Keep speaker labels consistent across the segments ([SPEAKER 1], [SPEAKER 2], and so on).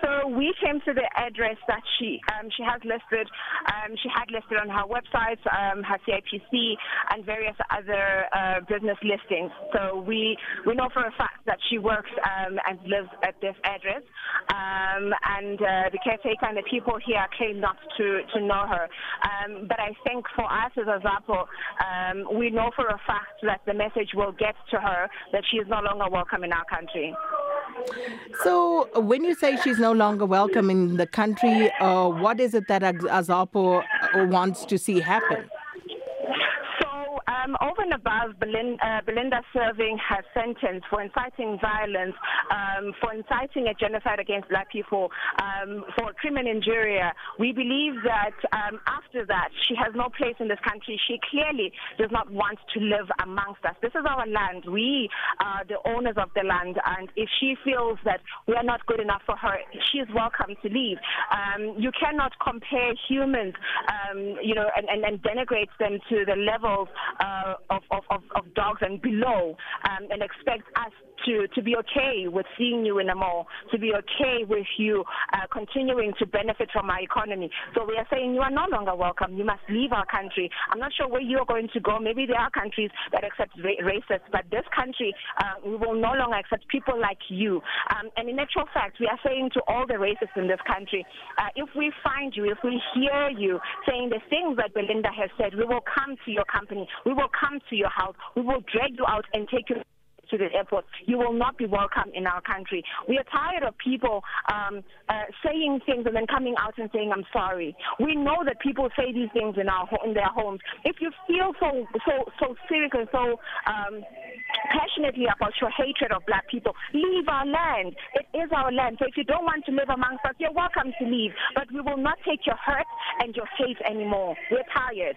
[SPEAKER 1] So we came to the address that she um, she has listed. Um, she had listed on her website, um, her CIPC, and various other uh, business listings. So we we know for a fact that she works um, and lives at this address, um, and uh, the caretaker and the people here claim not to to know her. Um, but I think for us as a Zapo, um, we know for a fact that the message will get to her that she is no longer welcome in our country.
[SPEAKER 2] So, when you say she's no longer welcome in the country, uh, what is it that Azapo uh, wants to see happen?
[SPEAKER 1] and above Belinda, uh, Belinda serving her sentence for inciting violence, um, for inciting a genocide against black people, um, for crimen injuria, we believe that um, after that, she has no place in this country. She clearly does not want to live amongst us. This is our land. We are the owners of the land. And if she feels that we are not good enough for her, she is welcome to leave. Um, you cannot compare humans, um, you know, and, and, and denigrate them to the levels uh, of, of, of, of dogs and below um, and expect us to, to be okay with seeing you in a mall, to be okay with you uh, continuing to benefit from our economy. So we are saying you are no longer welcome. You must leave our country. I'm not sure where you are going to go. Maybe there are countries that accept ra- racists, but this country, uh, we will no longer accept people like you. Um, and in actual fact, we are saying to all the racists in this country, uh, if we find you, if we hear you saying the things that Belinda has said, we will come to your company. We will come to your house. We will drag you out and take you to the airport. You will not be welcome in our country. We are tired of people um, uh, saying things and then coming out and saying, "I'm sorry." We know that people say these things in our in their homes. If you feel so so so serious and so um, passionately about your hatred of black people, leave our land. It is our land. So if you don't want to live amongst us, you're welcome to leave. But we will not take your hurt and your hate anymore. We're tired.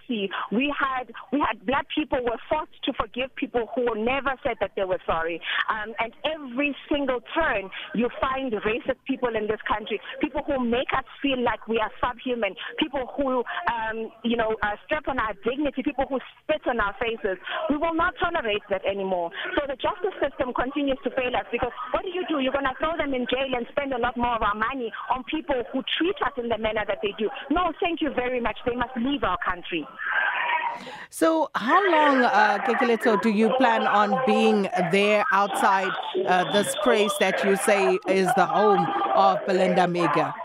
[SPEAKER 1] We had we had black people were forced to forgive people who never said that they were sorry. Um, and every single turn, you find racist people in this country, people who make us feel like we are subhuman, people who, um, you know, uh, strip on our dignity, people who spit on our faces. We will not tolerate that anymore. So the justice system continues to fail us because what do you do? You're going to throw them in jail and spend a lot more of our money on people who treat us in the manner that they do. No, thank you very much. They must leave our country.
[SPEAKER 2] So, how long, uh, Kekileto, do you plan on being there outside uh, this place that you say is the home of Belinda Mega?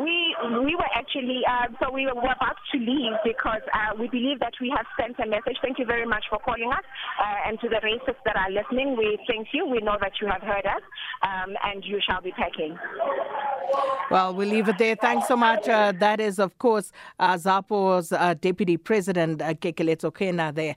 [SPEAKER 1] We we were actually uh, so we were about to leave because uh, we believe that we have sent a message. Thank you very much for calling us, uh, and to the racists that are listening, we thank you. We know that you have heard us, um, and you shall be packing.
[SPEAKER 2] Well, we'll leave it there. Thanks so much. Uh, that is, of course, uh, Zapo's uh, Deputy President, uh, Kekele Tokena, there.